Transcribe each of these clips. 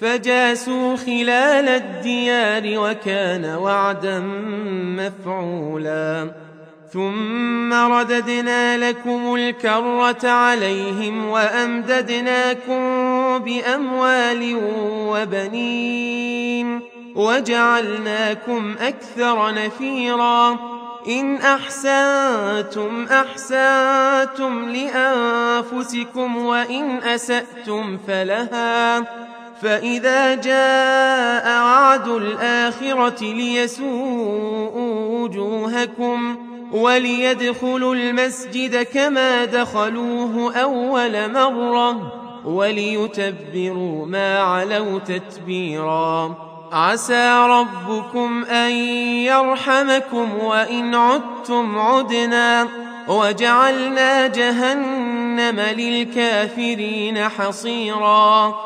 فجاسوا خلال الديار وكان وعدا مفعولا. ثم رددنا لكم الكرة عليهم وأمددناكم بأموال وبنين وجعلناكم أكثر نفيرا. إن أحسنتم أحسنتم لأنفسكم وإن أسأتم فلها. فإذا جاء وعد الآخرة ليسوءوا وجوهكم وليدخلوا المسجد كما دخلوه أول مرة وليتبروا ما علوا تتبيرا عسى ربكم أن يرحمكم وإن عدتم عدنا وجعلنا جهنم للكافرين حصيراً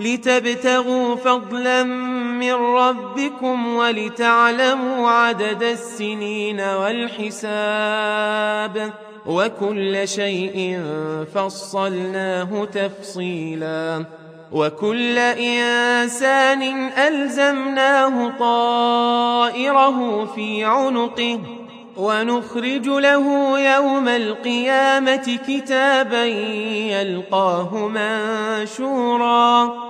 لتبتغوا فضلا من ربكم ولتعلموا عدد السنين والحساب وكل شيء فصلناه تفصيلا وكل إنسان ألزمناه طائره في عنقه ونخرج له يوم القيامة كتابا يلقاه منشورا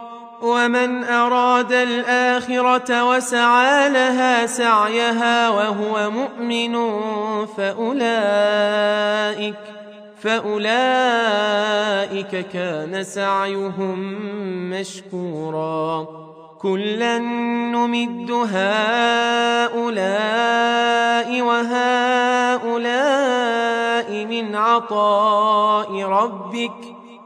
ومن أراد الآخرة وسعى لها سعيها وهو مؤمن فأولئك فأولئك كان سعيهم مشكورا. كلا نمد هؤلاء وهؤلاء من عطاء ربك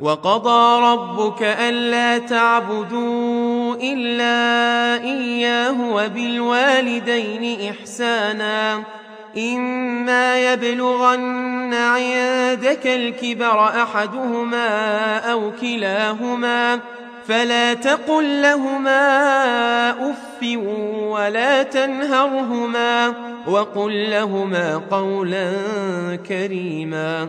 وقضى ربك ألا تعبدوا إلا إياه وبالوالدين إحساناً. إما يبلغن عندك الكبر أحدهما أو كلاهما فلا تقل لهما أف ولا تنهرهما وقل لهما قولا كريما.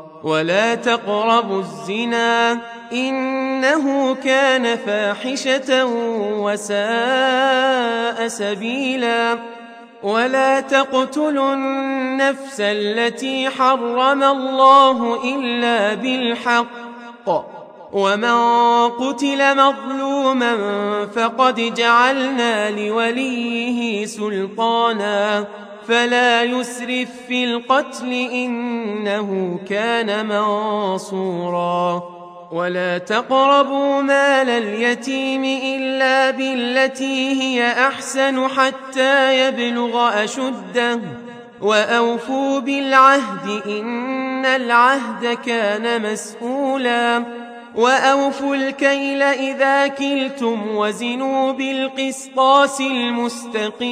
ولا تقربوا الزنا إنه كان فاحشة وساء سبيلا ولا تقتلوا النفس التي حرم الله إلا بالحق ومن قتل مظلوما فقد جعلنا لوليه سلطانا فلا يسرف في القتل إنه كان منصورا. ولا تقربوا مال اليتيم إلا بالتي هي أحسن حتى يبلغ أشده. وأوفوا بالعهد إن العهد كان مسؤولا. وأوفوا الكيل إذا كلتم وزنوا بالقسطاس المستقيم.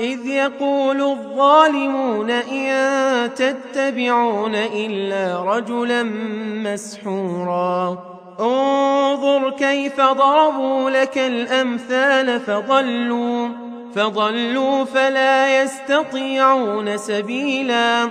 إذ يقول الظالمون إن تتبعون إلا رجلا مسحورا. انظر كيف ضربوا لك الأمثال فضلوا فضلوا فلا يستطيعون سبيلا.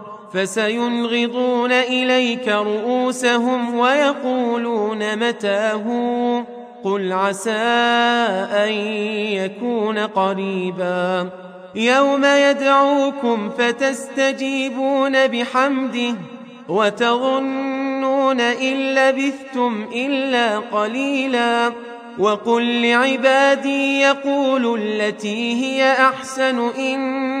فسينغضون إليك رؤوسهم ويقولون متاه؟ قل عسى أن يكون قريبا. يوم يدعوكم فتستجيبون بحمده وتظنون إن لبثتم إلا قليلا. وقل لعبادي يقولوا التي هي أحسن إن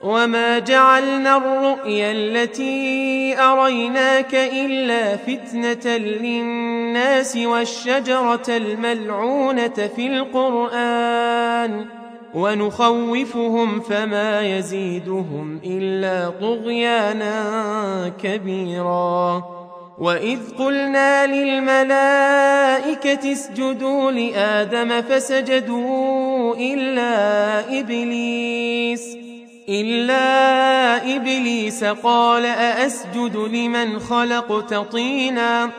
وما جعلنا الرؤيا التي أريناك إلا فتنة للناس والشجرة الملعونة في القرآن ونخوفهم فما يزيدهم إلا طغيانا كبيرا وإذ قلنا للملائكة اسجدوا لآدم فسجدوا إلا إبليس إلا إبليس قال أأسجد لمن خلقت طينا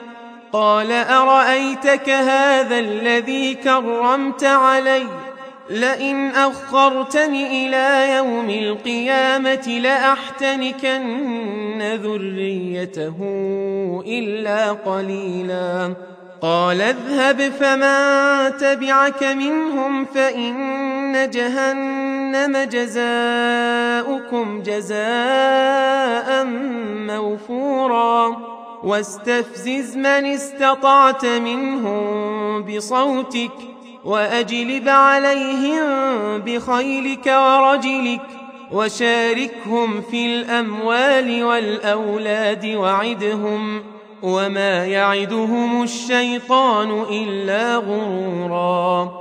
قال أرأيتك هذا الذي كرمت علي لئن أخرتني إلى يوم القيامة لأحتنكن ذريته إلا قليلا قال اذهب فمن تبعك منهم فإن جهنم جزاؤكم جزاء موفورا. واستفزز من استطعت منهم بصوتك وأجلب عليهم بخيلك ورجلك وشاركهم في الأموال والأولاد وعدهم وما يعدهم الشيطان إلا غرورا.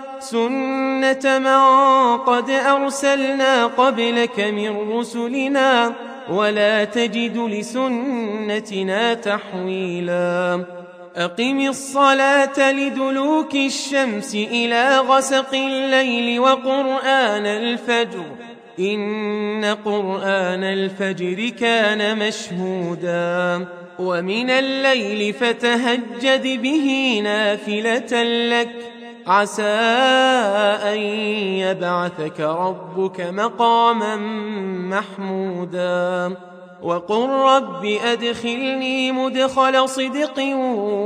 سنة من قد أرسلنا قبلك من رسلنا ولا تجد لسنتنا تحويلا أقم الصلاة لدلوك الشمس إلى غسق الليل وقرآن الفجر إن قرآن الفجر كان مشهودا ومن الليل فتهجد به نافلة لك عسى أن يبعثك ربك مقاما محمودا. وقل رب أدخلني مدخل صدق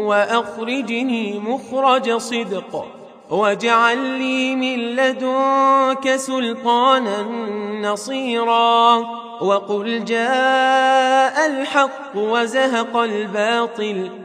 وأخرجني مخرج صدق. واجعل لي من لدنك سلطانا نصيرا. وقل جاء الحق وزهق الباطل.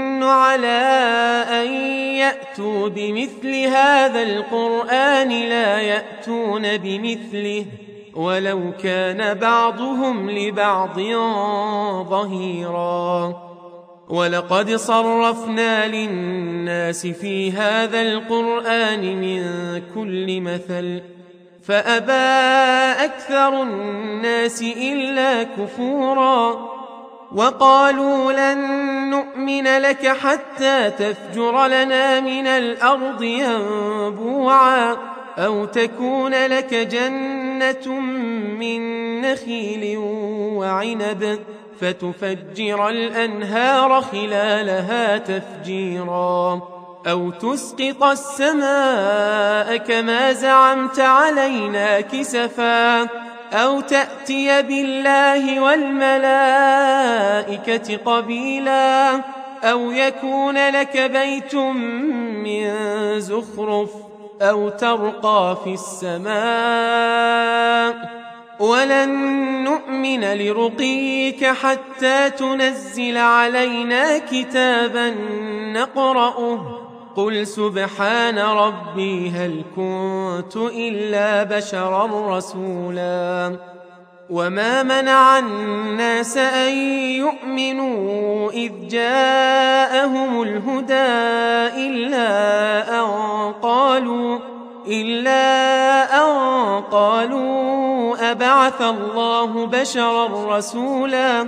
على أن يأتوا بمثل هذا القرآن لا يأتون بمثله ولو كان بعضهم لبعض ظهيرا ولقد صرفنا للناس في هذا القرآن من كل مثل فأبى أكثر الناس إلا كفورا وقالوا لن نؤمن لك حتى تفجر لنا من الأرض ينبوعا أو تكون لك جنة من نخيل وعنب فتفجر الأنهار خلالها تفجيراً أو تسقط السماء كما زعمت علينا كسفا أو تأتي بالله والملائكة قبيلا أو يكون لك بيت من زخرف أو ترقى في السماء. ولن نؤمن لرقيك حتى تنزل علينا كتابا نقرأه. قل سبحان ربي هل كنت إلا بشرا رسولا وما منع الناس أن يؤمنوا إذ جاءهم الهدى إلا أن قالوا إلا أن قالوا أبعث الله بشرا رسولا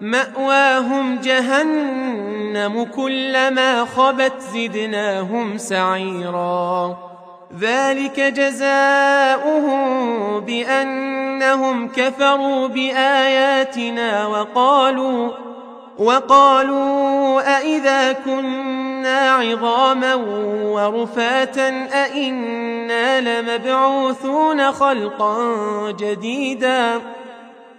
مأواهم جهنم كلما خبت زدناهم سعيرا. ذلك جزاؤهم بأنهم كفروا بآياتنا وقالوا وقالوا أإذا كنا عظاما ورفاتا أإنا لمبعوثون خلقا جديدا.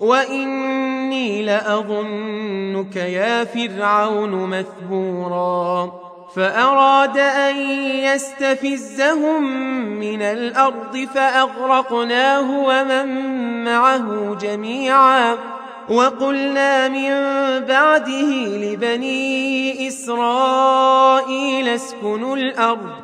وإني لأظنك يا فرعون مثبورا فأراد أن يستفزهم من الأرض فأغرقناه ومن معه جميعا وقلنا من بعده لبني إسرائيل اسكنوا الأرض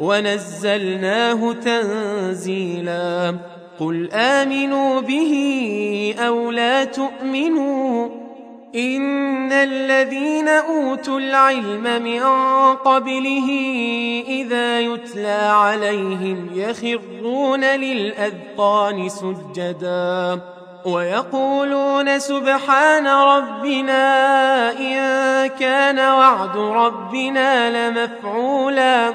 ونزلناه تنزيلا. قل آمنوا به أو لا تؤمنوا إن الذين أوتوا العلم من قبله إذا يتلى عليهم يخرون للأذقان سجدا ويقولون سبحان ربنا إن كان وعد ربنا لمفعولا